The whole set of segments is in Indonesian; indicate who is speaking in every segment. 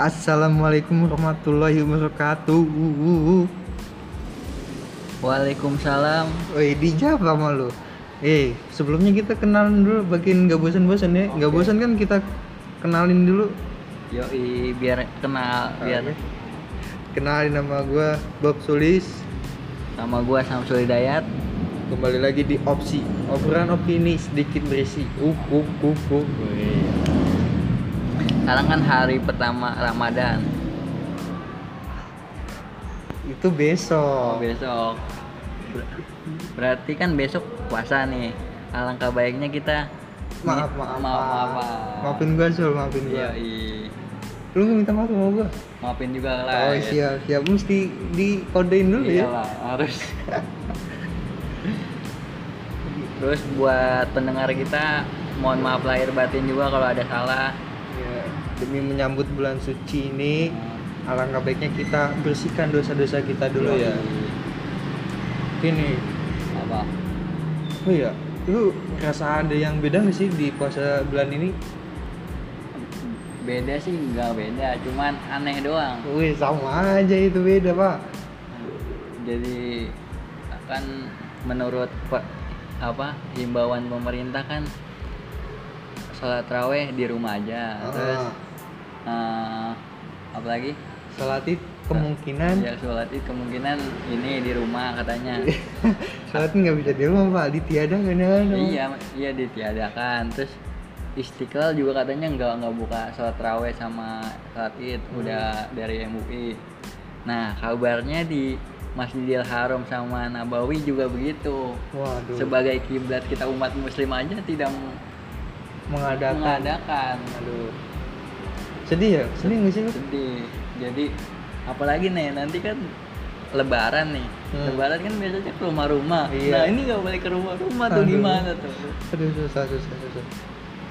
Speaker 1: Assalamualaikum warahmatullahi wabarakatuh.
Speaker 2: Waalaikumsalam.
Speaker 1: Woi, dijawab sama lu. Eh, sebelumnya kita kenalan dulu bagian nggak bosan-bosan ya. Nggak
Speaker 2: Oke.
Speaker 1: bosan kan kita kenalin dulu.
Speaker 2: Yoi, biar kenal, biar
Speaker 1: Oke. Kenalin nama gua Bob Sulis.
Speaker 2: sama gua Samsul Hidayat.
Speaker 1: Kembali lagi di opsi obrolan opini sedikit berisi. Uh, uh, uh, uh.
Speaker 2: Sekarang kan hari pertama Ramadan.
Speaker 1: Itu besok.
Speaker 2: Oh, besok. Ber- Berarti kan besok puasa nih. Alangkah baiknya kita
Speaker 1: Maaf, maaf,
Speaker 2: maaf, maaf.
Speaker 1: Maafin gua, Sul, maafin gua.
Speaker 2: Yoi.
Speaker 1: Lu nggak minta maaf sama gua?
Speaker 2: Maafin juga lah.
Speaker 1: Oh,
Speaker 2: ya.
Speaker 1: siap, siap. Mesti dikodein dulu ya.
Speaker 2: Iyalah, harus. Terus buat pendengar kita, mohon maaf lahir batin juga kalau ada salah.
Speaker 1: Ya, demi menyambut bulan suci ini, alangkah baiknya kita bersihkan dosa-dosa kita dulu ya. Ini,
Speaker 2: Apa?
Speaker 1: oh ya, lu rasa ada yang beda nggak sih di puasa bulan ini?
Speaker 2: Beda sih nggak beda, cuman aneh doang.
Speaker 1: Wih, sama aja itu beda pak.
Speaker 2: Jadi kan menurut apa himbauan pemerintah kan sholat raweh di rumah aja. Terus
Speaker 1: Ah,
Speaker 2: eh, apa lagi?
Speaker 1: sholat id kemungkinan,
Speaker 2: Ya sholat id kemungkinan ini di rumah katanya.
Speaker 1: sholat nggak bisa di rumah pak, ditiadakan ya.
Speaker 2: iya, iya ditiadakan. Terus Istiqlal juga katanya nggak nggak buka sholat raweh sama sholat id udah dari MUI. Nah kabarnya di Masjidil Haram sama Nabawi juga begitu.
Speaker 1: Waduh,
Speaker 2: Sebagai kiblat kita umat Muslim aja tidak
Speaker 1: mengadakan.
Speaker 2: mengadakan.
Speaker 1: Aduh, sedih ya? Sedih nggak sih lu?
Speaker 2: Sedih. Jadi apalagi nih nanti kan Lebaran nih.
Speaker 1: Hmm.
Speaker 2: Lebaran kan biasanya ke rumah-rumah.
Speaker 1: Iya.
Speaker 2: Nah ini nggak boleh ke rumah-rumah tuh gimana tuh?
Speaker 1: Aduh, susah, susah, susah.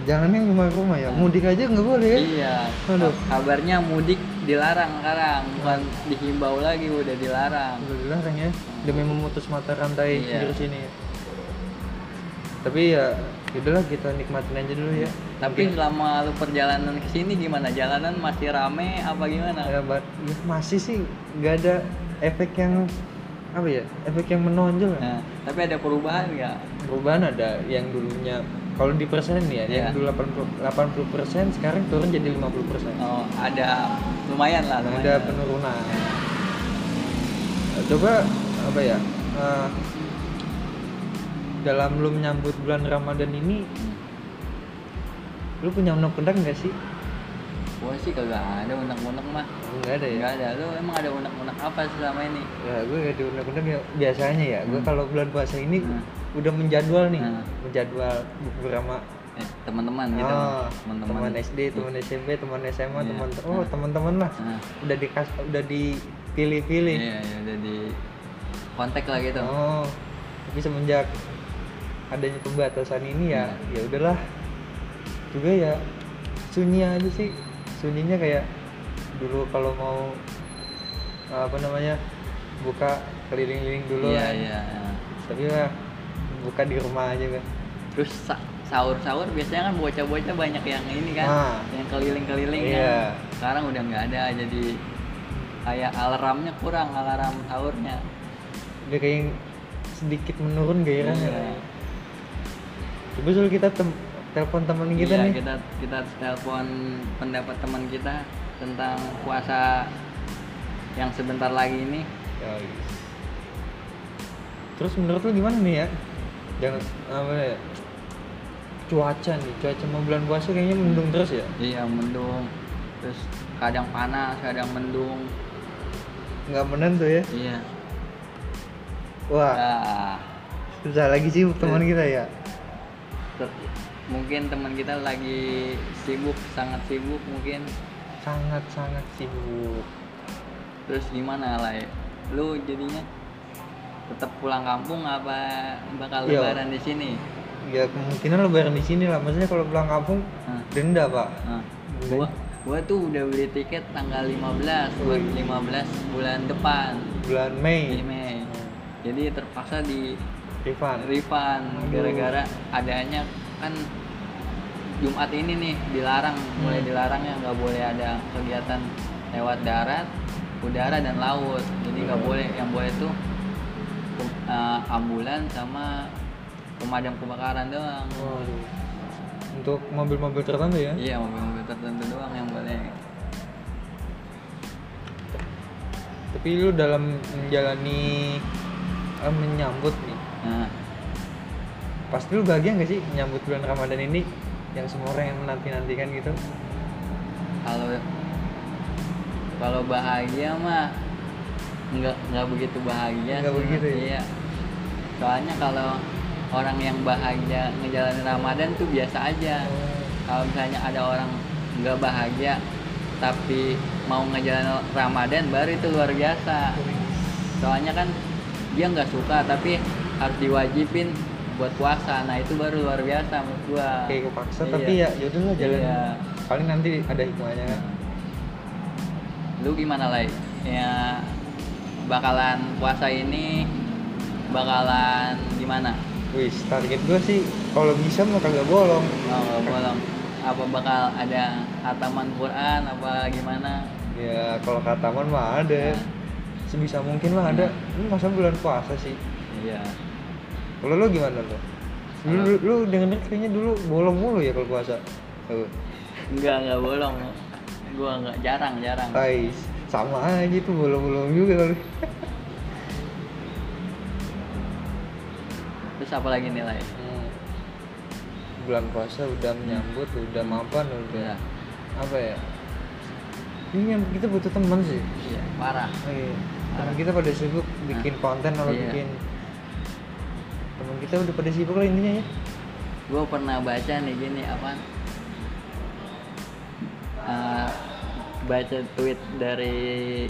Speaker 1: Jangan yang rumah-rumah ya, mudik aja nggak boleh ya?
Speaker 2: Iya.
Speaker 1: Aduh.
Speaker 2: Kabarnya mudik dilarang sekarang, bukan dihimbau lagi udah dilarang.
Speaker 1: Udah dilarang ya, demi memutus mata rantai
Speaker 2: Iya.
Speaker 1: virus ini ya. Tapi ya, udahlah kita nikmatin aja dulu ya.
Speaker 2: Tapi selama lu perjalanan ke sini gimana? Jalanan masih rame apa gimana?
Speaker 1: Ya, ya, masih sih nggak ada efek yang apa ya? Efek yang menonjol. ya.
Speaker 2: Nah, tapi ada perubahan nggak?
Speaker 1: Perubahan ada yang dulunya kalau di persen ya, yang
Speaker 2: Iya.
Speaker 1: dulu 80 persen sekarang turun jadi 50 persen.
Speaker 2: Oh, ada lumayan lah, lumayan.
Speaker 1: ada penurunan coba apa ya eh, dalam lu menyambut bulan Ramadan ini lu punya undang-undang nggak sih
Speaker 2: Gua sih kagak ada unek-unek mah.
Speaker 1: nggak ada ya
Speaker 2: Enggak ada. Lu emang ada unek-unek apa selama ini?
Speaker 1: ya gue gak ada undang-undang ya biasanya ya gue
Speaker 2: Hmm.
Speaker 1: kalau bulan puasa ini
Speaker 2: Hmm.
Speaker 1: udah menjadwal nih
Speaker 2: Hmm.
Speaker 1: menjadwal beberapa
Speaker 2: Eh, teman-teman gitu.
Speaker 1: ah,
Speaker 2: Teman-teman.
Speaker 1: teman SD teman SMP teman SMA
Speaker 2: Iya.
Speaker 1: teman oh
Speaker 2: Hmm.
Speaker 1: teman-teman lah
Speaker 2: Nah,
Speaker 1: udah dikas udah dipilih-pilih
Speaker 2: iya, iya, udah di kontak lah gitu.
Speaker 1: Oh, tapi semenjak adanya pembatasan ini ya,
Speaker 2: Hmm.
Speaker 1: ya udahlah. Juga ya sunyi aja sih. Sunyinya kayak dulu kalau mau apa namanya buka keliling-keliling dulu
Speaker 2: Iya,
Speaker 1: kan.
Speaker 2: iya.
Speaker 1: Tapi lah buka di rumah aja kan.
Speaker 2: Terus sa- sahur-sahur biasanya kan bocah-bocah banyak yang ini kan,
Speaker 1: Ah.
Speaker 2: yang keliling-keliling
Speaker 1: Iya.
Speaker 2: kan. Sekarang udah nggak ada, jadi kayak alarmnya kurang, alarm sahurnya.
Speaker 1: Udah kayak sedikit menurun gairahnya.
Speaker 2: Iya.
Speaker 1: Coba kita tem- telepon teman kita
Speaker 2: iya,
Speaker 1: nih.
Speaker 2: kita kita telepon pendapat teman kita tentang puasa yang sebentar lagi ini.
Speaker 1: Terus menurut lu gimana nih ya? Jangan apa ya? Cuaca nih, cuaca mau bulan puasa kayaknya mendung terus ya.
Speaker 2: Iya, mendung. Terus kadang panas, kadang mendung.
Speaker 1: Nggak menentu ya.
Speaker 2: Iya.
Speaker 1: Wah,
Speaker 2: Ah,
Speaker 1: susah lagi sih teman kita ya.
Speaker 2: Ter- mungkin teman kita lagi sibuk, sangat sibuk mungkin.
Speaker 1: Sangat sangat sibuk.
Speaker 2: Terus gimana lah Lu jadinya tetap pulang kampung apa bakal
Speaker 1: Iya.
Speaker 2: lebaran di sini?
Speaker 1: Ya kemungkinan lebaran di sini lah. Maksudnya kalau pulang kampung
Speaker 2: Nah,
Speaker 1: denda pak.
Speaker 2: nah, gua gua tuh udah beli tiket tanggal 15 buat 15 bulan depan
Speaker 1: Bulan Mei.
Speaker 2: Mei. Jadi terpaksa di
Speaker 1: Rifan.
Speaker 2: refund
Speaker 1: Aduh.
Speaker 2: gara-gara adanya kan Jumat ini nih dilarang mulai
Speaker 1: Hmm.
Speaker 2: dilarang ya nggak boleh ada kegiatan lewat darat udara dan laut jadi nggak
Speaker 1: Hmm.
Speaker 2: boleh yang boleh tuh eh, ambulan sama pemadam kebakaran doang
Speaker 1: Waduh. Untuk mobil-mobil tertentu ya?
Speaker 2: iya mobil-mobil tertentu doang yang boleh
Speaker 1: Tapi lu dalam menjalani eh, menyambut
Speaker 2: nah.
Speaker 1: Pasti lu bahagia nggak sih menyambut bulan Ramadan ini? Yang semua orang yang menanti-nantikan gitu?
Speaker 2: kalau kalau bahagia mah nggak nggak begitu bahagia
Speaker 1: Nggak begitu ya?
Speaker 2: iya. Soalnya kalau orang yang bahagia ngejalanin Ramadan tuh biasa aja. Kalau misalnya ada orang nggak bahagia tapi mau ngejalanin Ramadan baru itu luar biasa. Soalnya kan dia nggak suka tapi harus diwajibin buat puasa nah itu baru luar biasa menurut gua
Speaker 1: Kayak kepaksa
Speaker 2: Iya.
Speaker 1: tapi ya yaudah lah jalan.
Speaker 2: Iya.
Speaker 1: Paling nanti ada hikmahnya
Speaker 2: lu gimana lay ya bakalan puasa ini bakalan gimana
Speaker 1: Wis, target gua sih kalau bisa mah kagak bolong.
Speaker 2: oh nggak bolong apa bakal ada hataman Quran apa gimana
Speaker 1: Ya kalau kataman mah ada.
Speaker 2: Nah,
Speaker 1: Sebisa mungkin mah ada. Ini masa bulan puasa sih.
Speaker 2: iya
Speaker 1: Kalau lu gimana lu? Lu, lu, lu denger kayaknya dulu bolong mulu ya kalau puasa. Tuh.
Speaker 2: enggak enggak bolong gua enggak jarang jarang
Speaker 1: Ais, sama aja tuh bolong-bolong juga kali.
Speaker 2: terus apa lagi nilai
Speaker 1: Hmm. Bulan puasa udah menyambut, udah mapan, udah
Speaker 2: Iya.
Speaker 1: apa ya? Ini yang kita butuh teman sih.
Speaker 2: iya parah
Speaker 1: Oh, iya. Teman kita pada sibuk bikin konten atau
Speaker 2: Iya.
Speaker 1: bikin kita udah pada sibuk lah intinya ya.
Speaker 2: gua pernah baca nih gini apa Eh, baca tweet dari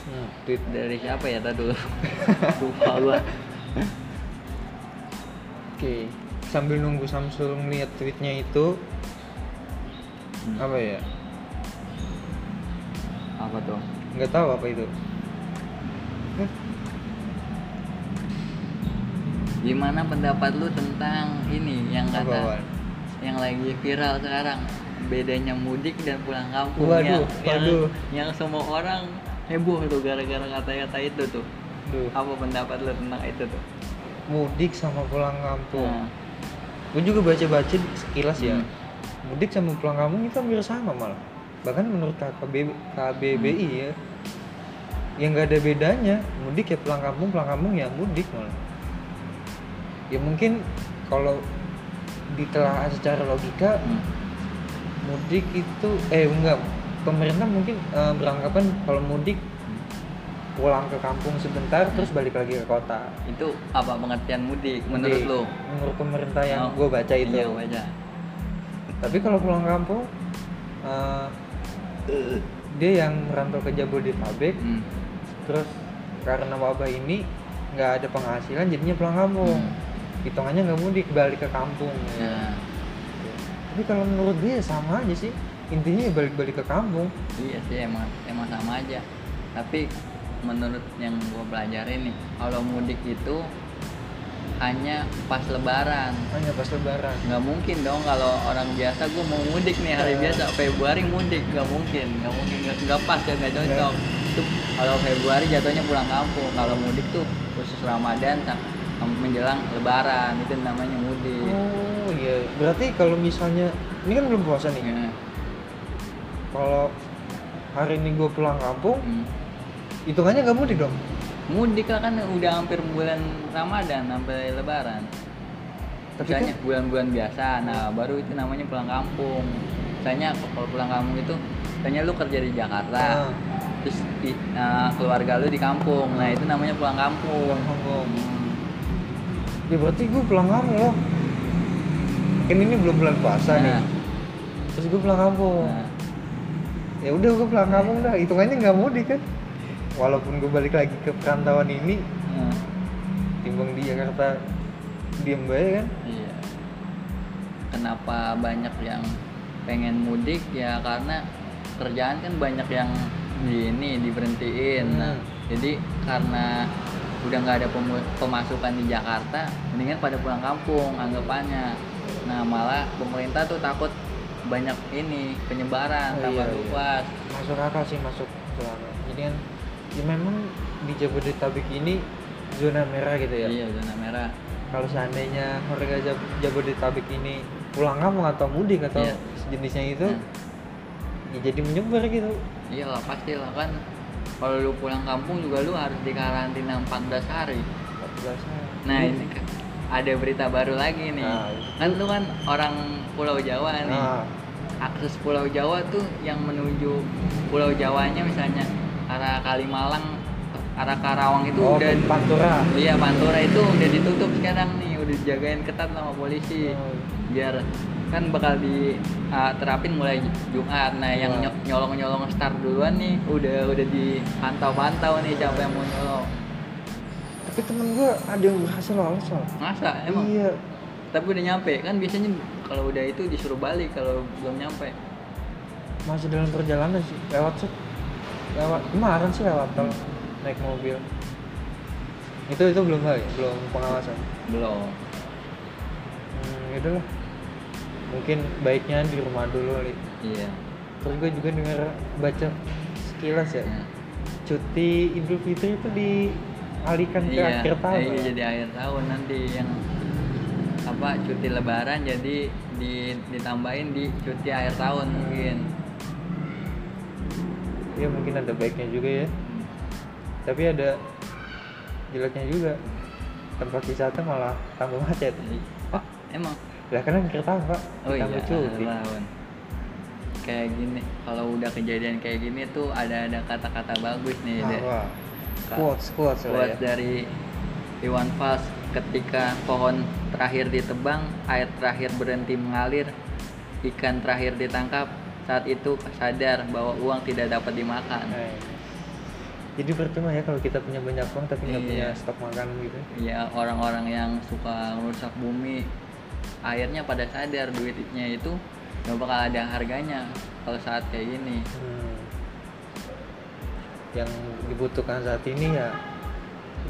Speaker 1: Hmm, tweet
Speaker 2: dari siapa ya tadi dulu lupa gua
Speaker 1: Oke, sambil nunggu Samsul ngeliat tweetnya itu
Speaker 2: Hmm.
Speaker 1: apa ya?
Speaker 2: apa tuh
Speaker 1: Nggak tahu apa itu.
Speaker 2: Gimana pendapat lu tentang ini yang
Speaker 1: Apa,
Speaker 2: kata
Speaker 1: Wan?
Speaker 2: yang lagi viral sekarang bedanya mudik dan pulang kampung
Speaker 1: Waduh,
Speaker 2: yang, yang
Speaker 1: waduh.
Speaker 2: yang semua orang heboh tuh gara-gara kata-kata itu tuh.
Speaker 1: Duh,
Speaker 2: Apa pendapat lu tentang itu tuh?
Speaker 1: mudik sama pulang kampung.
Speaker 2: Nah,
Speaker 1: Gue juga baca-baca sekilas ya.
Speaker 2: Hmm.
Speaker 1: Mudik sama pulang kampung itu hampir sama malah. Bahkan menurut KBB, KBBI
Speaker 2: Hmm.
Speaker 1: ya, yang nggak ada bedanya. Mudik ya pulang kampung, pulang kampung ya mudik malah. Ya mungkin kalau ditelaah secara logika
Speaker 2: hmm.
Speaker 1: mudik itu eh enggak pemerintah mungkin eh, beranggapan kalau mudik pulang ke kampung sebentar terus balik lagi ke kota
Speaker 2: Itu apa pengertian mudik menurut
Speaker 1: Mudik.
Speaker 2: lu?
Speaker 1: menurut pemerintah yang
Speaker 2: Oh,
Speaker 1: gue baca itu
Speaker 2: Iya, baca.
Speaker 1: tapi kalau pulang kampung eh, dia yang merantau ke Jabodetabek
Speaker 2: Hmm.
Speaker 1: terus karena wabah ini nggak ada penghasilan jadinya pulang kampung
Speaker 2: Hmm.
Speaker 1: Hitungannya nggak mudik balik ke kampung.
Speaker 2: Ya,
Speaker 1: tapi kalau menurut dia sama aja sih. Intinya ya balik-balik ke kampung.
Speaker 2: Iya sih emang emang sama aja. Tapi menurut yang gua pelajarin nih, kalau mudik itu hanya pas lebaran.
Speaker 1: hanya pas lebaran.
Speaker 2: Nggak mungkin dong kalau orang biasa gue mau mudik nih hari
Speaker 1: Iya.
Speaker 2: biasa Februari mudik. Nggak mungkin nggak mungkin nggak pas ya. nggak cocok. Itu kalau Februari jatuhnya pulang kampung. Kalau mudik tuh khusus Ramadan sam- menjelang Lebaran itu namanya mudik.
Speaker 1: Oh iya, berarti kalau misalnya ini kan belum puasa nih.
Speaker 2: Ya,
Speaker 1: Kalau hari ini gue pulang kampung,
Speaker 2: hmm.
Speaker 1: hitungannya nggak mudik dong.
Speaker 2: mudik lah kan udah hampir bulan Ramadan sampai Lebaran.
Speaker 1: Tapi
Speaker 2: misalnya
Speaker 1: kan-
Speaker 2: bulan-bulan biasa nah baru itu namanya pulang kampung. Misalnya kalau pulang kampung itu misalnya lu kerja di Jakarta
Speaker 1: Ah,
Speaker 2: terus di, nah, keluarga lu di kampung. Nah itu namanya pulang kampung.
Speaker 1: Pulang kampung. Ya berarti gue pulang kampung loh. Kan ini belum bulan puasa nih.
Speaker 2: Nah,
Speaker 1: Terus gue pulang kampung.
Speaker 2: nah,
Speaker 1: Ya udah gue pulang kampung dah. Hitungannya nggak mudik kan. Walaupun gue balik lagi ke perantauan ini,
Speaker 2: nah,
Speaker 1: timbang di Jakarta diem bae kan.
Speaker 2: iya kenapa banyak yang pengen mudik ya karena kerjaan kan banyak yang di ini diberhentiin nah
Speaker 1: Hmm.
Speaker 2: jadi karena udah nggak ada pemasukan di Jakarta mendingan pada pulang kampung anggapannya. Nah malah pemerintah tuh takut banyak ini penyebaran
Speaker 1: Oh,
Speaker 2: tambah
Speaker 1: iya, iya.
Speaker 2: luas.
Speaker 1: Masuk akal sih masuk jadi kan ya memang di Jabodetabek ini zona merah gitu ya?
Speaker 2: Iya zona merah.
Speaker 1: Kalau seandainya warga Jab- Jabodetabek ini pulang kampung atau mudik atau
Speaker 2: Iya.
Speaker 1: sejenisnya itu
Speaker 2: Nah,
Speaker 1: ya jadi menyebar gitu.
Speaker 2: Iya lah pasti lah kan kalau lu pulang kampung juga lu harus dikarantina 14 hari.
Speaker 1: 14 hari.
Speaker 2: nah ini kan ada berita baru lagi nih.
Speaker 1: Nah,
Speaker 2: kan lu kan orang Pulau Jawa nih.
Speaker 1: Nah,
Speaker 2: akses Pulau Jawa tuh yang menuju Pulau Jawanya misalnya arah Kalimalang arah Karawang itu
Speaker 1: oh
Speaker 2: udah
Speaker 1: Pantura.
Speaker 2: Iya Pantura itu udah ditutup sekarang nih udah dijagain ketat sama polisi.
Speaker 1: Oh,
Speaker 2: biar kan bakal diterapin mulai Jumat. Nah yang nyolong-nyolong start duluan nih udah udah dipantau-pantau nih siapa yang mau nyolong.
Speaker 1: Tapi temen gua ada yang berhasil lolos
Speaker 2: masa? Emang?
Speaker 1: Iya.
Speaker 2: Tapi udah nyampe. Kan biasanya kalau udah itu disuruh balik kalau belum nyampe.
Speaker 1: Masih dalam perjalanan sih. Lewat sih. Lewat. Kemarin sih lewat tol naik mobil. Itu itu belum kali belum pengawasan?
Speaker 2: Belum.
Speaker 1: Hmm, yaudah lah mungkin baiknya di rumah dulu kali.
Speaker 2: Iya.
Speaker 1: Terus gue juga dengar baca sekilas ya.
Speaker 2: Nah,
Speaker 1: cuti idul fitri itu dialihkan ke
Speaker 2: iya,
Speaker 1: akhir tahun
Speaker 2: iya,
Speaker 1: ya?
Speaker 2: jadi akhir tahun nanti yang apa cuti lebaran jadi di, ditambahin di cuti akhir tahun mungkin.
Speaker 1: Ya mungkin ada baiknya juga ya. Tapi ada jeleknya juga. Tempat wisata malah tambah macet.
Speaker 2: Pak, emang
Speaker 1: lah kan akhir tahun pak.
Speaker 2: Oh iya
Speaker 1: tambah cuti
Speaker 2: akhir tahun kayak gini kalau udah kejadian kayak gini tuh ada ada kata-kata bagus nih
Speaker 1: Ah,
Speaker 2: deh
Speaker 1: quotes quotes lah
Speaker 2: Quote
Speaker 1: ya.
Speaker 2: dari Iwan Fals ketika pohon terakhir ditebang air terakhir berhenti mengalir ikan terakhir ditangkap saat itu sadar bahwa uang tidak dapat dimakan.
Speaker 1: Nah, ini. jadi percuma ya kalau kita punya banyak uang tapi nggak
Speaker 2: Iya.
Speaker 1: punya stok makanan gitu.
Speaker 2: Ya orang-orang yang suka merusak bumi akhirnya pada sadar duitnya itu nggak bakal ada harganya kalau saat kayak gini.
Speaker 1: Hmm. yang dibutuhkan saat ini ya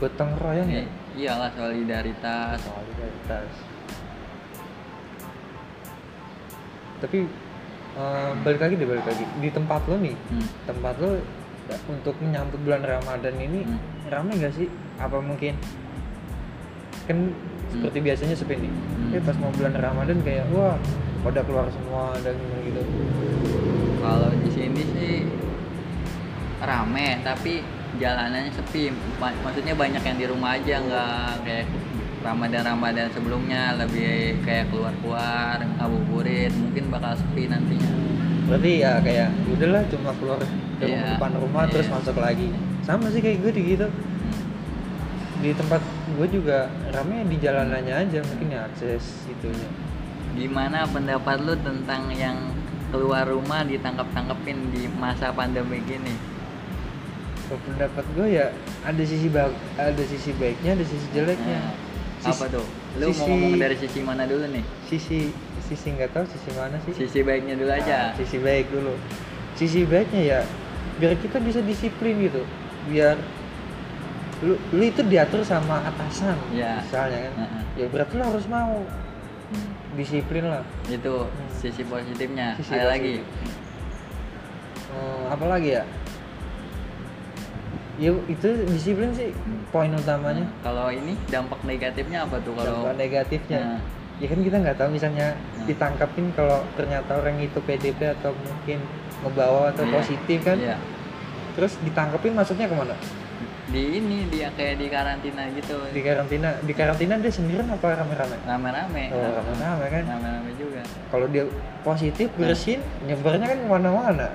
Speaker 1: gotong royong ya?
Speaker 2: Iyalah solidaritas.
Speaker 1: Solidaritas. Tapi eh, balik lagi deh balik lagi. Di tempat lo nih
Speaker 2: Hmm.
Speaker 1: tempat lo untuk menyambut bulan Ramadan ini
Speaker 2: Hmm.
Speaker 1: ramai gak sih? Apa mungkin? Kan seperti biasanya sepi nih
Speaker 2: Hmm.
Speaker 1: Eh, pas mau bulan Ramadan kayak wah pada keluar semua dan gitu.
Speaker 2: Kalau di sini sih rame tapi jalanannya sepi. Ma- maksudnya banyak yang di rumah aja nggak kayak Ramadan Ramadan sebelumnya. Lebih kayak keluar keluar ngabuburit mungkin bakal sepi nantinya.
Speaker 1: Berarti ya kayak ya udahlah cuma keluar ke
Speaker 2: Iya,
Speaker 1: depan rumah
Speaker 2: iya.
Speaker 1: terus masuk lagi. Sama sih kayak gue di gitu.
Speaker 2: Hmm.
Speaker 1: di tempat gue juga rame di jalanannya aja mungkin ya akses itunya.
Speaker 2: Gimana pendapat lu tentang yang keluar rumah ditangkap tangkepin di masa pandemi gini?
Speaker 1: Kalau pendapat gue ya ada sisi baik ada sisi baiknya ada sisi jeleknya.
Speaker 2: Nah, apa tuh? Lu mau
Speaker 1: sisi-
Speaker 2: ngomong dari sisi mana dulu nih?
Speaker 1: Sisi sisi nggak tahu sisi mana sih.
Speaker 2: Sisi baiknya dulu aja.
Speaker 1: Nah, sisi baik dulu. Sisi baiknya ya biar kita bisa disiplin gitu. Biar lu lu itu diatur sama atasan
Speaker 2: Ya.
Speaker 1: misalnya kan
Speaker 2: Heeh.
Speaker 1: ya berarti lu harus mau
Speaker 2: Hmm.
Speaker 1: disiplin lah
Speaker 2: itu sisi positifnya
Speaker 1: Sisi
Speaker 2: ada lagi
Speaker 1: positif. Hmm, apa lagi ya ya itu disiplin sih poin utamanya
Speaker 2: Nah, kalau ini dampak negatifnya apa tuh kalau
Speaker 1: dampak negatifnya
Speaker 2: Nah.
Speaker 1: ya kan kita nggak tahu misalnya
Speaker 2: Nah.
Speaker 1: ditangkapin kalau ternyata orang itu PDP atau mungkin ngebawa atau
Speaker 2: Iya.
Speaker 1: positif kan
Speaker 2: Iya.
Speaker 1: terus ditangkapin maksudnya ke mana
Speaker 2: di ini dia kayak di karantina gitu.
Speaker 1: Di karantina di karantina dia sendirian apa rame-rame?
Speaker 2: Rame-rame.
Speaker 1: Oh rame-rame kan?
Speaker 2: Rame-rame juga.
Speaker 1: Kalau dia positif bersin nyebarnya kan ke mana-mana.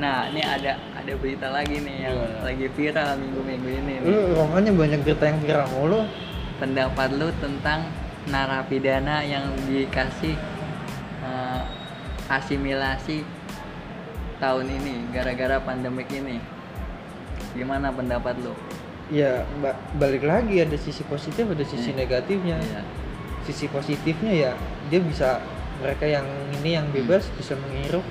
Speaker 2: Nah ini ada ada berita lagi nih yang lagi viral minggu-minggu ini nih.
Speaker 1: lu romannya banyak berita yang viral mulu.
Speaker 2: Pendapat lu tentang narapidana yang dikasih eh, asimilasi tahun ini gara-gara pandemik ini gimana pendapat lu
Speaker 1: ya ba- balik lagi ada sisi positif ada sisi
Speaker 2: Iya.
Speaker 1: negatifnya
Speaker 2: Iya.
Speaker 1: sisi positifnya ya dia bisa mereka yang ini yang bebas bisa menghirup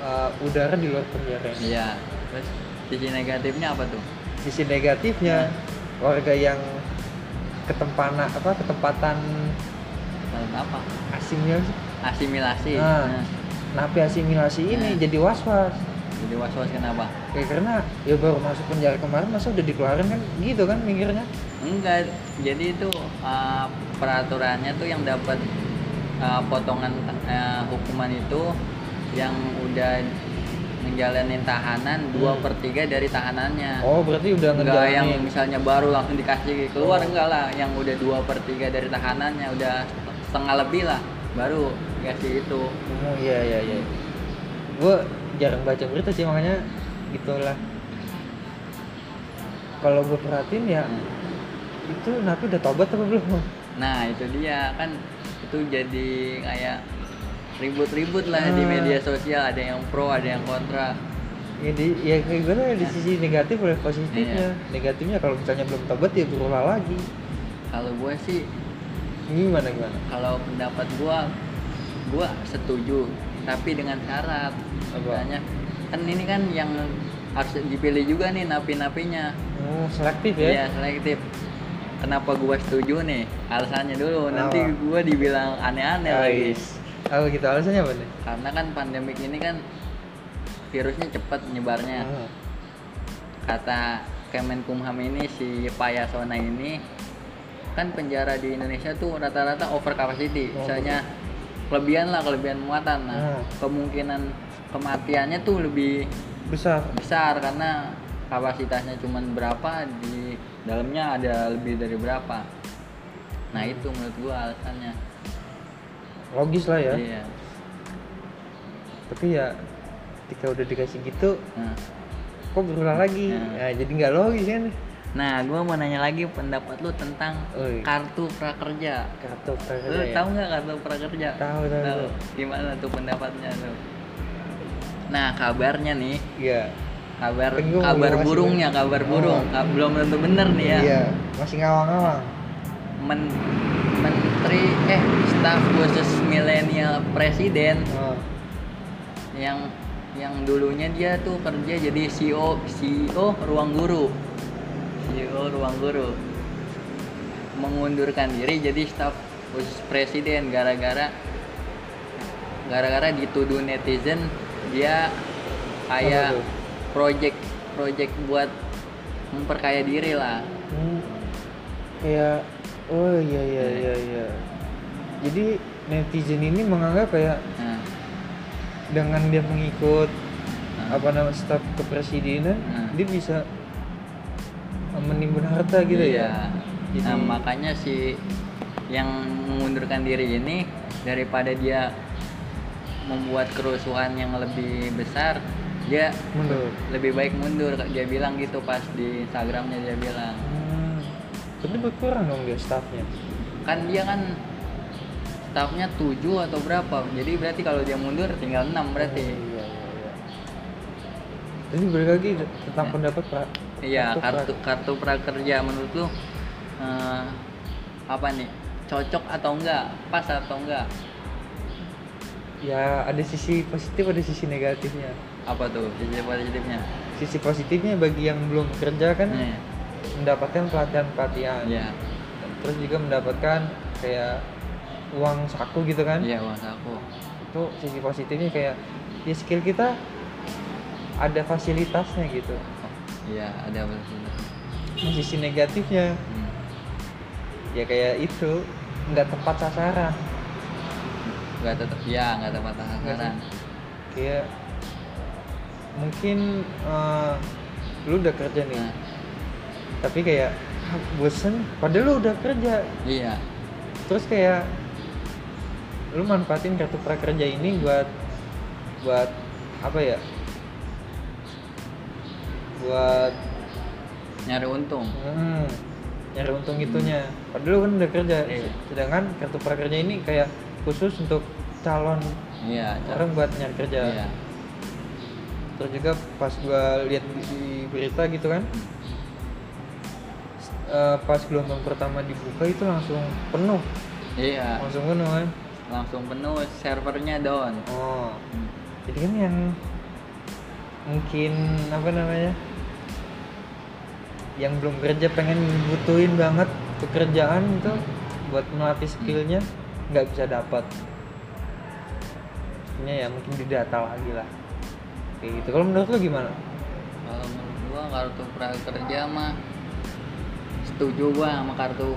Speaker 1: uh, udara di luar penjara ini.
Speaker 2: Iya. Terus sisi negatifnya apa tuh?
Speaker 1: sisi negatifnya warga yang ketempatan apa ketempatan
Speaker 2: apa?
Speaker 1: asimilasi
Speaker 2: Asimilasi.
Speaker 1: Nah.
Speaker 2: Nah,
Speaker 1: napi asimilasi ini
Speaker 2: Nah.
Speaker 1: jadi was was
Speaker 2: jadi was-was kenapa?
Speaker 1: kayak karena ya baru masuk penjara kemarin masa udah dikeluarin kan gitu kan mikirnya
Speaker 2: Enggak, jadi itu uh, peraturannya tuh yang dapat uh, potongan uh, hukuman itu yang udah ngejalanin tahanan dua
Speaker 1: Hmm.
Speaker 2: per tiga dari tahanannya.
Speaker 1: oh berarti udah
Speaker 2: enggak yang misalnya baru langsung dikasih keluar
Speaker 1: Oh.
Speaker 2: enggak lah, yang udah dua per tiga dari tahanannya udah setengah lebih lah baru dikasih itu.
Speaker 1: oh iya iya iya gue jarang baca berita sih makanya gitulah kalau gue perhatiin ya
Speaker 2: Hmm.
Speaker 1: itu napi udah tobat apa belum
Speaker 2: Nah itu dia kan itu jadi kayak ribut-ribut lah di
Speaker 1: Ah.
Speaker 2: media sosial ada yang pro ada yang kontra.
Speaker 1: ya di ya kayak gue di
Speaker 2: Ya.
Speaker 1: sisi negatif oleh positifnya
Speaker 2: Iya.
Speaker 1: negatifnya kalau misalnya belum tobat ya berulang lagi
Speaker 2: Kalau gue sih
Speaker 1: gimana gimana
Speaker 2: kalau pendapat gua gua setuju tapi dengan syarat
Speaker 1: Apa?
Speaker 2: misalnya kan ini kan yang harus dipilih juga nih napi-napinya.
Speaker 1: Oh selektif
Speaker 2: ya?
Speaker 1: Ya
Speaker 2: selektif. Kenapa gua setuju nih? Alasannya dulu. Nanti
Speaker 1: Apa?
Speaker 2: gua dibilang aneh-aneh lagi.
Speaker 1: Apa gitu? Alasannya apa nih?
Speaker 2: Karena kan pandemik ini kan virusnya cepat nyebarnya.
Speaker 1: Hmm.
Speaker 2: kata Kemenkumham ini si Payasona ini kan penjara di Indonesia tuh rata-rata over capacity.
Speaker 1: Oh,
Speaker 2: misalnya kelebihan lah kelebihan muatan. Nah
Speaker 1: Hmm.
Speaker 2: kemungkinan kematiannya tuh lebih
Speaker 1: besar
Speaker 2: besar karena kapasitasnya cuman berapa di dalamnya ada lebih dari berapa nah itu menurut gua alasannya
Speaker 1: logis lah ya
Speaker 2: iya
Speaker 1: tapi ya ketika udah dikasih gitu
Speaker 2: nah.
Speaker 1: kok berulang lagi
Speaker 2: Hmm.
Speaker 1: ya jadi nggak logis kan
Speaker 2: Nah, gua mau nanya lagi pendapat lu tentang
Speaker 1: Oi.
Speaker 2: kartu prakerja.
Speaker 1: kartu prakerja
Speaker 2: Lu
Speaker 1: ya?
Speaker 2: tahu nggak kartu prakerja?
Speaker 1: Tahu, tahu, tahu.
Speaker 2: Gimana tuh pendapatnya tuh? Nah, kabarnya nih,
Speaker 1: iya
Speaker 2: kabar kabar burungnya, kabar burung,
Speaker 1: Oh.
Speaker 2: Belum tentu bener nih ya.
Speaker 1: iya masih ngawang-ngawang
Speaker 2: Men- Menteri eh staf khusus milenial presiden
Speaker 1: oh.
Speaker 2: yang yang dulunya dia tuh kerja jadi CEO CEO Ruang Guru. CEO Ruang Guru mengundurkan diri jadi staf khusus presiden gara-gara gara-gara dituduh netizen dia kayak project project buat memperkaya diri lah.
Speaker 1: Hmm. kayak oh iya iya iya iya jadi netizen ini menganggap kayak
Speaker 2: Nah,
Speaker 1: dengan dia mengikut
Speaker 2: nah,
Speaker 1: apa nama staf kepresidenan
Speaker 2: Hmm.
Speaker 1: dia bisa menimbun harta gitu
Speaker 2: iya.
Speaker 1: ya Jadi-
Speaker 2: Nah, makanya si yang mengundurkan diri ini daripada dia membuat kerusuhan yang lebih besar, dia
Speaker 1: mundur
Speaker 2: lebih baik mundur. Dia bilang gitu pas di Instagramnya dia bilang.
Speaker 1: hmm. tapi berkurang dong dia stafnya
Speaker 2: Kan dia kan stafnya 7 atau berapa. Jadi berarti kalau dia mundur tinggal 6 berarti.
Speaker 1: Oh, iya iya iya jadi balik lagi tentang
Speaker 2: Ya.
Speaker 1: pendapat pak
Speaker 2: Iya,
Speaker 1: Kartu
Speaker 2: kartu kartu prakerja menurut lu eh, apa nih? Cocok atau enggak? Pas atau enggak?
Speaker 1: Ya ada sisi positif ada sisi negatifnya
Speaker 2: Apa tuh sisi positifnya?
Speaker 1: sisi positifnya bagi yang belum bekerja kan
Speaker 2: Nih,
Speaker 1: mendapatkan pelatihan pelatihan
Speaker 2: Iya,
Speaker 1: terus juga mendapatkan kayak uang saku gitu kan
Speaker 2: iya uang saku.
Speaker 1: itu sisi positifnya kayak ya skill kita ada fasilitasnya gitu
Speaker 2: Iya, ada betul.
Speaker 1: nah, sisi negatifnya
Speaker 2: Hmm.
Speaker 1: ya kayak itu nggak tepat sasaran
Speaker 2: Enggak tetap ya, enggak tepat sasaran.
Speaker 1: kayak mungkin eh, lu udah kerja nih.
Speaker 2: Nah,
Speaker 1: tapi kayak ah, bosen. Padahal lu udah kerja.
Speaker 2: Iya.
Speaker 1: terus kayak lu manfaatin kartu prakerja ini buat buat apa ya? Buat
Speaker 2: Nyari untung.
Speaker 1: hmm, nyari untung itunya. Padahal lu kan udah kerja.
Speaker 2: Iya.
Speaker 1: sedangkan kartu prakerja ini kayak khusus untuk calon
Speaker 2: Iya,
Speaker 1: orang buat nyari kerja
Speaker 2: Iya.
Speaker 1: terus juga pas gua lihat di, berita gitu kan eh, pas gelombang pertama dibuka itu langsung penuh
Speaker 2: Iya,
Speaker 1: langsung penuh kan
Speaker 2: langsung penuh servernya down.
Speaker 1: oh
Speaker 2: Hmm.
Speaker 1: jadi kan yang mungkin apa namanya yang belum kerja pengen butuhin banget pekerjaan itu buat melatih skillnya nggak bisa dapat Maksudnya ya mungkin didata lagi lah. Kayak gitu. Kalau menurut lu gimana?
Speaker 2: Kalau menurut gua kartu prakerja mah setuju gua sama kartu.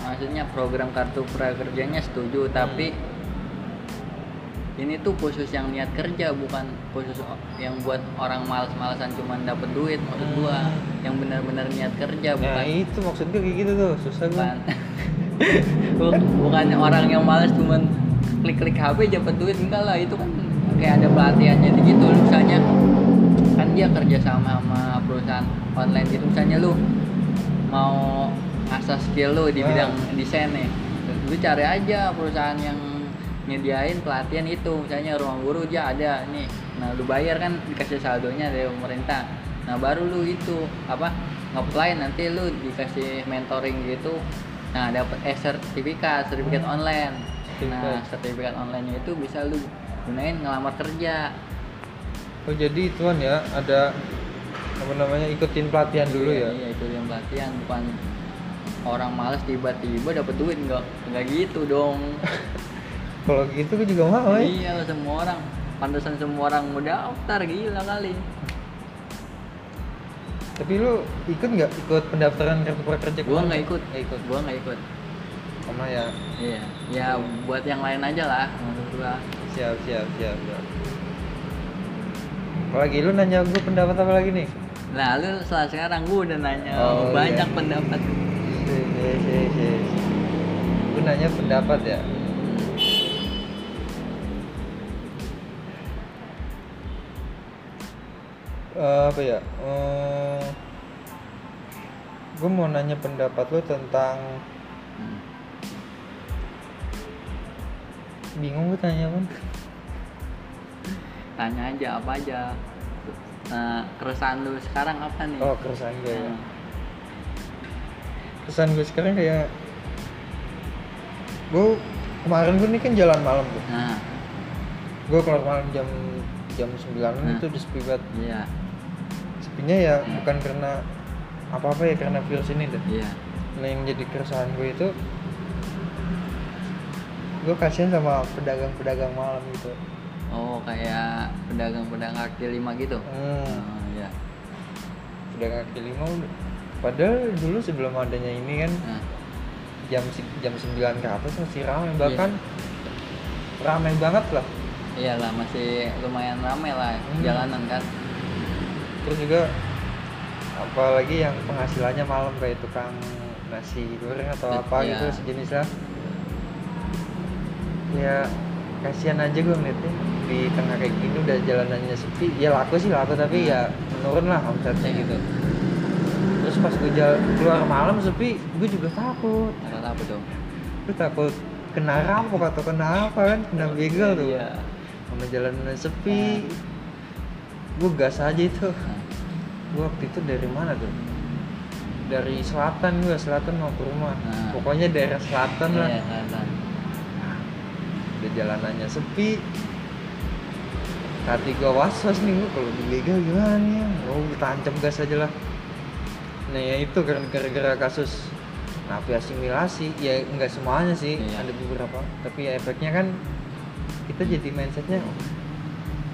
Speaker 2: Maksudnya program kartu prakerjanya setuju tapi ini tuh khusus yang niat kerja bukan khusus yang buat orang malas-malasan cuman dapat duit maksud gua.
Speaker 1: Hmm.
Speaker 2: yang benar-benar niat kerja
Speaker 1: nah
Speaker 2: bukan
Speaker 1: itu maksud gue kayak gitu tuh. Susah gue
Speaker 2: bukan Bu- bukan orang yang malas cuman klik-klik HP dapat duit enggak lah. Itu kan kayak ada pelatihannya gitu misalnya kan dia kerja sama sama perusahaan online gitu. Misalnya lu mau ngasah skill lu di bidang desain nih lu cari aja perusahaan yang nyediain pelatihan itu. Misalnya ruang guru dia ada nih. Nah lu bayar kan dikasih saldonya dari pemerintah. Nah baru lu itu apa ngeplay nanti lu dikasih mentoring gitu nah dapat eh sertifikat sertifikat
Speaker 1: Hmm.
Speaker 2: online. Nah
Speaker 1: Sertifikat.
Speaker 2: online itu bisa lu gunain ngelamar kerja.
Speaker 1: Oh jadi ituan ya ada apa namanya ikutin pelatihan dulu
Speaker 2: iya,
Speaker 1: ya?
Speaker 2: iya itu yang pelatihan. Bukan orang malas tiba-tiba dapat duit enggak enggak gitu dong.
Speaker 1: Kalau gitu gue juga mau ya
Speaker 2: iya lah semua orang. Pantesan semua orang mau daftar gila kali
Speaker 1: tapi lu ikut nggak? Ikut pendaftaran kartu prakerja
Speaker 2: gua nggak ikut
Speaker 1: nggak ikut.
Speaker 2: Gua nggak ikut.
Speaker 1: Sama ya?
Speaker 2: Iya. Ya buat yang lain aja lah gua.
Speaker 1: Siap siap siap siap. Apalagi lu nanya gue pendapat apa lagi nih?
Speaker 2: Nah lu setelah sekarang gua udah nanya
Speaker 1: Oh,
Speaker 2: banyak
Speaker 1: iya.
Speaker 2: pendapat
Speaker 1: gue nanya pendapat ya Eh, apa ya? Gue mau nanya pendapat lu tentang
Speaker 2: Hmm.
Speaker 1: bingung gue tanya apa
Speaker 2: tanya aja apa aja? Nah, keresahan lu sekarang apa nih?
Speaker 1: Oh keresahan gue ya.
Speaker 2: Hmm.
Speaker 1: keresahan gue sekarang kayak gue kemarin gue nih kan jalan malam tuh.
Speaker 2: Nah
Speaker 1: gue keluar malam jam jam 9
Speaker 2: Nah.
Speaker 1: itu udah sepi banget.
Speaker 2: Iya
Speaker 1: sepinya ya bukan karena apa-apa ya karena virus ini deh.
Speaker 2: Iya.
Speaker 1: Nah yang jadi keresahan gue itu gue kasihan sama pedagang-pedagang malam gitu.
Speaker 2: Oh kayak pedagang-pedagang kaki lima gitu?
Speaker 1: Hmm,
Speaker 2: oh, iya.
Speaker 1: Pedagang kaki lima udah. Padahal dulu sebelum adanya ini kan
Speaker 2: nah,
Speaker 1: jam jam 9 ke atas masih ramai
Speaker 2: Iya.
Speaker 1: bahkan ramai banget lah.
Speaker 2: Iyalah masih lumayan ramai lah
Speaker 1: Hmm.
Speaker 2: jalanan kan
Speaker 1: terus juga apalagi yang penghasilannya malam kayak tukang nasi goreng atau
Speaker 2: Iya.
Speaker 1: apa gitu sejenisnya ya kasihan aja gue ngeliatnya di tengah kayak gini udah jalanannya sepi. Ya laku sih laku tapi ya menurun lah omsetnya
Speaker 2: Iya.
Speaker 1: gitu. Terus pas gue jalan keluar malam sepi gue juga takut.
Speaker 2: Takut apa dong.
Speaker 1: Gue takut kena rampok atau kena apa kan kena begal tuh.
Speaker 2: Iya.
Speaker 1: Sama jalanan sepi gue gas aja itu.
Speaker 2: Nah,
Speaker 1: gue waktu itu dari mana tuh? Dari selatan gue selatan mau ke rumah.
Speaker 2: Nah.
Speaker 1: pokoknya daerah selatan lah.
Speaker 2: Iya selatan.
Speaker 1: Udah jalanannya sepi. Hati gue was was nih gue kalau dibegal gimana nih? Ya oh tancap gas aja lah. Nah ya itu karena gara-gara kasus napi asimilasi. Ya enggak semuanya sih
Speaker 2: Iya.
Speaker 1: ada beberapa. Tapi ya efeknya kan kita jadi mindsetnya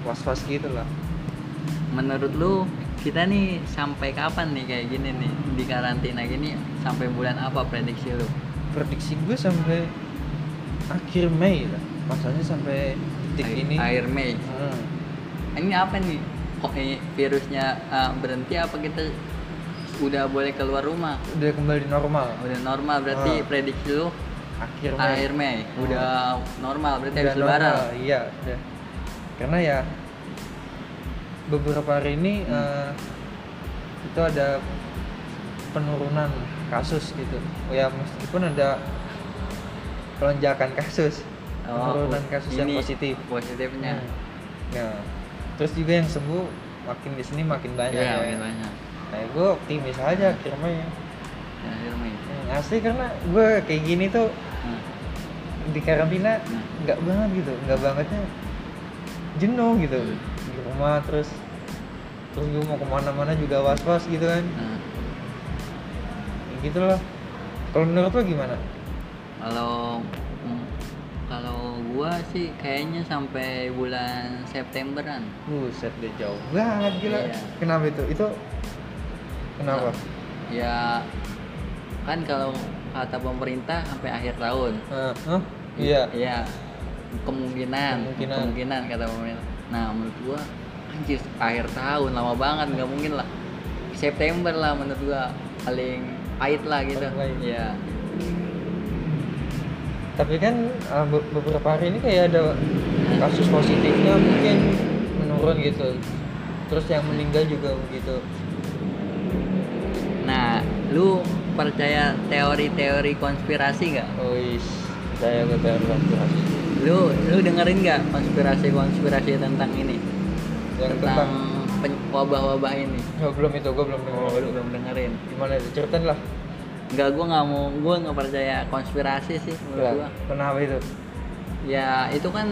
Speaker 1: was was gitu lah
Speaker 2: menurut lu kita nih sampai kapan nih kayak gini nih di karantina gini sampai bulan apa prediksi lu?
Speaker 1: Prediksi gue sampai akhir Mei lah. Masanya sampai titik
Speaker 2: Air-
Speaker 1: ini.
Speaker 2: air Mei.
Speaker 1: Hmm.
Speaker 2: ini apa nih? Kok ini virusnya uh, berhenti apa kita udah boleh keluar rumah?
Speaker 1: Udah kembali normal.
Speaker 2: Udah normal berarti
Speaker 1: Ah.
Speaker 2: prediksi lu
Speaker 1: akhir Mei.
Speaker 2: akhir Mei. Udah normal berarti
Speaker 1: Udah
Speaker 2: habis lebaran.
Speaker 1: normal, iya udah. Karena ya beberapa hari ini
Speaker 2: Hmm.
Speaker 1: eh, itu ada penurunan kasus gitu oh ya meskipun ada lonjakan kasus penurunan kasus yang
Speaker 2: Oh, ini
Speaker 1: positif
Speaker 2: positifnya
Speaker 1: Hmm. Nah, terus juga yang sembuh makin di sini makin banyak
Speaker 2: Iya,
Speaker 1: ya.
Speaker 2: makin banyak
Speaker 1: Nah, gue optimis aja akhir Mei.
Speaker 2: Ya, akhir Mei
Speaker 1: Hmm, asli karena gue kayak gini tuh
Speaker 2: Nah,
Speaker 1: di karantina
Speaker 2: Hmm.
Speaker 1: nggak banget gitu, nggak bangetnya jenuh gitu
Speaker 2: Hmm.
Speaker 1: Rumah terus terus gue mau ke mana-mana juga was-was gitu kan,
Speaker 2: nah.
Speaker 1: Ya gitu loh. Kalau menurut lo gimana?
Speaker 2: kalau mm, sih kayaknya sampai bulan Septemberan.
Speaker 1: Buset deh jauh banget gila.
Speaker 2: Iya.
Speaker 1: Kenapa itu? Itu kenapa?
Speaker 2: Ya kan kalau kata pemerintah sampai akhir tahun.
Speaker 1: Eh, hah? Iya.
Speaker 2: Iya. Kemungkinan,
Speaker 1: Kemungkinan.
Speaker 2: kemungkinan kata pemerintah. Nah, menurut gua anjir akhir tahun lama banget nggak mungkin lah. September lah menurut gua paling pahit lah gitu. Iya.
Speaker 1: Tapi kan eh, be- beberapa hari ini kayak ada kasus positifnya mungkin menurun gitu. Terus yang meninggal juga begitu.
Speaker 2: Nah, lu percaya teori-teori konspirasi nggak?
Speaker 1: Wis, saya ke teori konspirasi.
Speaker 2: Lu lu dengerin nggak konspirasi-konspirasi tentang ini?
Speaker 1: Yang
Speaker 2: tentang
Speaker 1: tentang
Speaker 2: wabah-wabah ini.
Speaker 1: oh, belum itu, gue belum dengar.
Speaker 2: Oh, lu belum dengerin.
Speaker 1: Gimana itu? Ceritain lah.
Speaker 2: Enggak, gua nggak mau, gua nggak percaya konspirasi sih menurut gua.
Speaker 1: Kenapa itu?
Speaker 2: Ya itu kan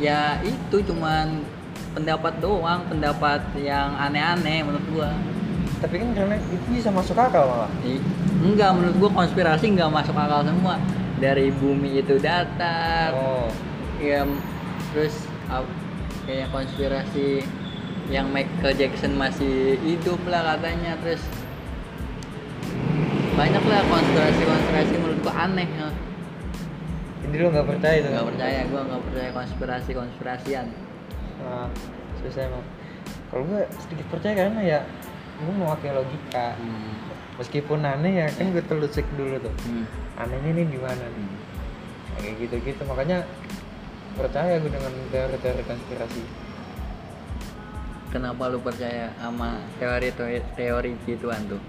Speaker 2: ya itu cuman pendapat doang, pendapat yang aneh-aneh menurut gua.
Speaker 1: Tapi kan karena itu bisa masuk akal malah.
Speaker 2: I- Enggak, menurut gua konspirasi nggak masuk akal semua. Dari bumi itu datar,
Speaker 1: Oh,
Speaker 2: ya terus kayak konspirasi yang Michael Jackson masih hidup lah katanya terus banyak lah konspirasi-konspirasi menurut gua aneh ya.
Speaker 1: jadi lu nggak percaya itu?
Speaker 2: nggak percaya gua nggak percaya konspirasi-konspirasian
Speaker 1: Nah, susah emang. Kalau gue sedikit percaya karena ya gue mau pakai logika.
Speaker 2: hmm.
Speaker 1: Meskipun aneh ya kan gue telusik dulu tuh.
Speaker 2: Hmm.
Speaker 1: Anehnya nih di mana nih?
Speaker 2: Hmm.
Speaker 1: Kayak gitu-gitu makanya percaya gue dengan teori-teori konspirasi.
Speaker 2: Kenapa lu percaya sama teori teori gituan tuh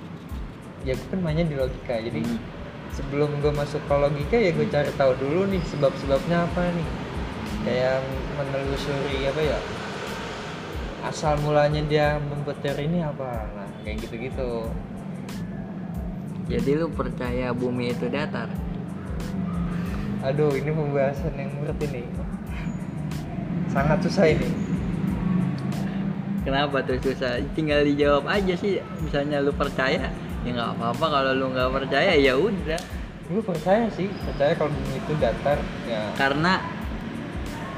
Speaker 1: Ya gue kan mainnya di logika. Jadi
Speaker 2: Hmm.
Speaker 1: sebelum gue masuk ke logika ya gue cari tahu dulu nih sebab-sebabnya apa nih. Kayak menelusuri apa ya? Asal mulanya dia membuat teori ini apa? Nah, kayak gitu-gitu.
Speaker 2: jadi lu percaya bumi itu datar
Speaker 1: Aduh, ini pembahasan yang berat ini. Sangat susah ini.
Speaker 2: Kenapa tuh susah tinggal dijawab aja sih misalnya lu percaya ya nggak apa-apa kalau lu nggak percaya ya udah
Speaker 1: Gue percaya sih, percaya kalau bumi itu datar. Ya,
Speaker 2: karena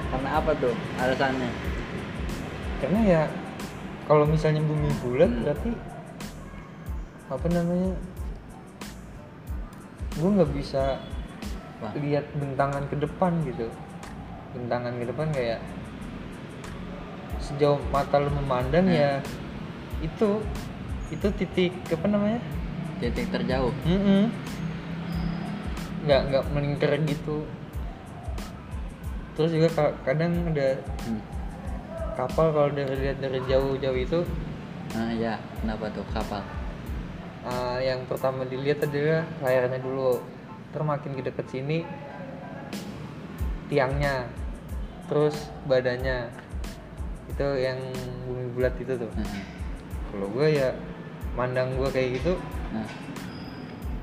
Speaker 2: karena apa tuh alasannya
Speaker 1: karena ya kalau misalnya bumi bulat
Speaker 2: Hmm.
Speaker 1: berarti apa namanya? Gue nggak bisa
Speaker 2: Wah.
Speaker 1: lihat bentangan ke depan gitu. Bentangan ke depan kayak sejauh mata lu memandang
Speaker 2: Hmm.
Speaker 1: ya itu itu titik apa namanya?
Speaker 2: titik terjauh.
Speaker 1: Mm nggak nggak melingkar gitu. Terus juga ka- kadang ada
Speaker 2: hmm.
Speaker 1: kapal kalau dari lihat dari jauh-jauh itu.
Speaker 2: Nah ya kenapa tuh kapal?
Speaker 1: Uh, yang pertama dilihat adalah layarnya dulu. Terus makin ke deket sini tiangnya. Terus badannya itu yang bumi bulat itu tuh.
Speaker 2: Nah,
Speaker 1: kalau gue ya mandang gue kayak gitu.
Speaker 2: Nah,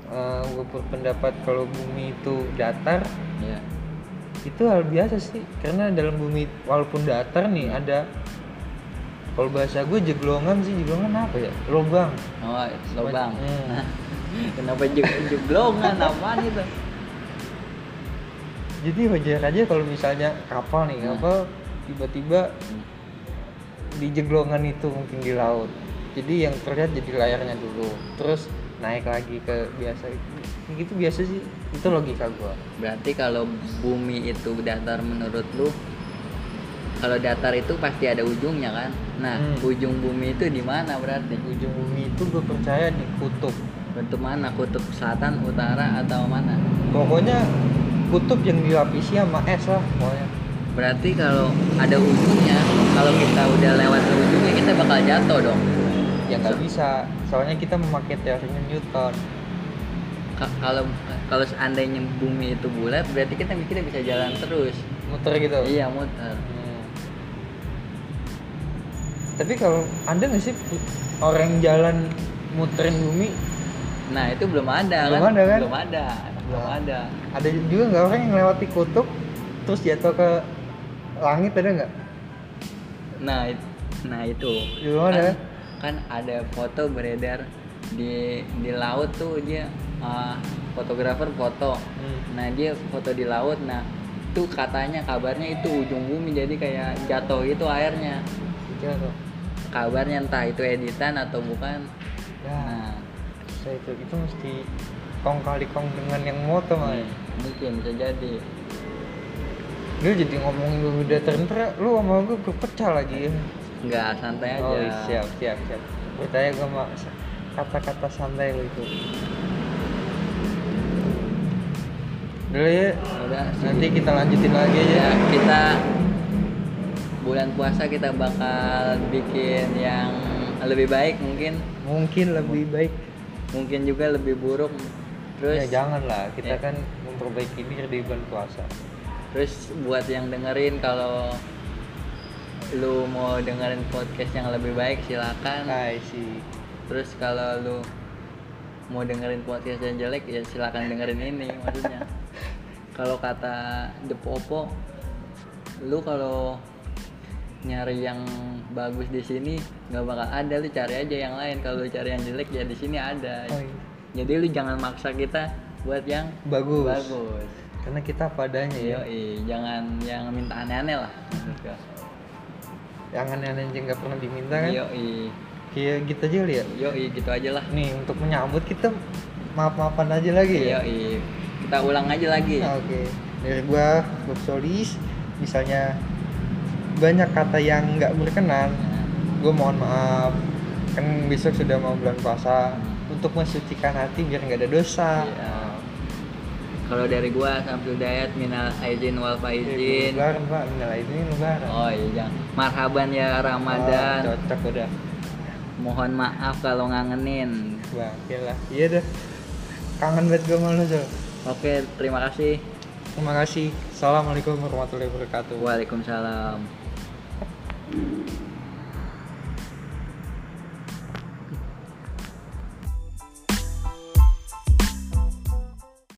Speaker 1: uh, gue berpendapat kalau bumi itu datar
Speaker 2: ya
Speaker 1: itu hal biasa sih. Karena dalam bumi walaupun datar nih ada kalau bahasa gue jeglongan sih. Jeglongan apa ya? Lubang
Speaker 2: oh lubang
Speaker 1: Hmm.
Speaker 2: kenapa jug- juglongan apaan itu?
Speaker 1: Jadi wajar aja kalau misalnya kapal nih
Speaker 2: Hmm.
Speaker 1: kapal tiba-tiba
Speaker 2: Hmm.
Speaker 1: Di jeglongan itu mungkin di laut. Jadi yang terlihat jadi layarnya dulu terus naik lagi ke biasa. Gitu biasa sih itu logika gue
Speaker 2: berarti kalau bumi itu datar menurut lu kalau datar itu pasti ada ujungnya kan? Nah
Speaker 1: Hmm.
Speaker 2: ujung bumi itu di mana berarti?
Speaker 1: Ujung bumi itu gue percaya di kutub.
Speaker 2: Bentuk mana? Kutub selatan utara atau mana?
Speaker 1: Pokoknya kutub yang dilapisi sama es lah pokoknya
Speaker 2: berarti kalau ada ujungnya kalau kita udah lewat ke ujungnya kita bakal jatuh dong.
Speaker 1: Ya nggak bisa. Soalnya kita memakai teorinya Newton.
Speaker 2: Ka- kalau kalau seandainya bumi itu bulat berarti kita kita bisa jalan terus.
Speaker 1: Muter gitu?
Speaker 2: Iya muter.
Speaker 1: Hmm. tapi kalau ada nggak sih orang jalan muterin bumi?
Speaker 2: Nah itu belum ada
Speaker 1: Belum
Speaker 2: kan?
Speaker 1: ada kan?
Speaker 2: belum ada belum
Speaker 1: Nah.
Speaker 2: ada.
Speaker 1: Ada juga nggak orang yang lewati kutub terus jatuh ke langit ada nggak?
Speaker 2: Nah it- nah itu.
Speaker 1: Ada
Speaker 2: kan, kan ada foto beredar di di laut tuh dia uh, fotografer foto.
Speaker 1: Hmm.
Speaker 2: nah dia foto di laut. Nah itu katanya kabarnya itu ujung bumi jadi kayak jatuh itu airnya.
Speaker 1: Iya tuh.
Speaker 2: kabarnya entah itu editan atau bukan.
Speaker 1: Ya,
Speaker 2: nah.
Speaker 1: Saya itu itu mesti kong kali kong dengan yang moto
Speaker 2: hmm, mungkin bisa jadi
Speaker 1: Lu jadi ngomongin udah terintra, lu sama gue berpecah lagi ya.
Speaker 2: nggak santai aja
Speaker 1: Oh siap siap siap. Percaya gue sama kata-kata santai lu itu. Dulu ya,
Speaker 2: udah
Speaker 1: nanti kita lanjutin lagi aja.
Speaker 2: ya kita bulan puasa kita bakal bikin yang lebih baik mungkin
Speaker 1: Mungkin lebih baik.
Speaker 2: mungkin juga lebih buruk terus
Speaker 1: ya jangan lah, kita
Speaker 2: Ya.
Speaker 1: kan memperbaiki diri di bulan puasa.
Speaker 2: Terus buat yang dengerin kalau lu mau dengerin podcast yang lebih baik silakan
Speaker 1: Hai sih.
Speaker 2: terus kalau lu mau dengerin podcast yang jelek ya silakan dengerin ini maksudnya kalau kata The Popo lu kalau nyari yang bagus di sini nggak bakal ada lu cari aja yang lain kalau lu cari yang jelek ya di sini ada
Speaker 1: Oh, iya.
Speaker 2: jadi lu jangan maksa kita buat yang
Speaker 1: Bagus.
Speaker 2: bagus
Speaker 1: Karena kita padanya ya.
Speaker 2: Yoi, jangan yang minta aneh-aneh lah.
Speaker 1: Yang aneh-aneh aja nggak pernah diminta kan.
Speaker 2: Yoi,
Speaker 1: Kayak gitu aja kali ya.
Speaker 2: yoi gitu aja lah.
Speaker 1: Nih untuk menyambut kita maaf-maafan aja lagi ya.
Speaker 2: Yoi, kita ulang aja lagi.
Speaker 1: Ah, Oke, dari gua Bob Solis, misalnya banyak kata yang nggak berkenan,
Speaker 2: Nah,
Speaker 1: gua mohon maaf. Kan besok sudah mau bulan puasa, untuk mensucikan hati biar nggak ada dosa.
Speaker 2: Iya. Kalau dari gua Samsul Dayat minal aizin wal faizin.
Speaker 1: Lebaran pak, nilai ini lebaran.
Speaker 2: Oh iya, jangan. marhaban ya Ramadan.
Speaker 1: Oh, cocok udah.
Speaker 2: Mohon maaf kalau ngangenin.
Speaker 1: Bangke lah. Iya dah. Kangen banget gua sama lu, Sol.
Speaker 2: Oke, terima kasih.
Speaker 1: Terima kasih. Assalamualaikum warahmatullahi wabarakatuh.
Speaker 2: Waalaikumsalam.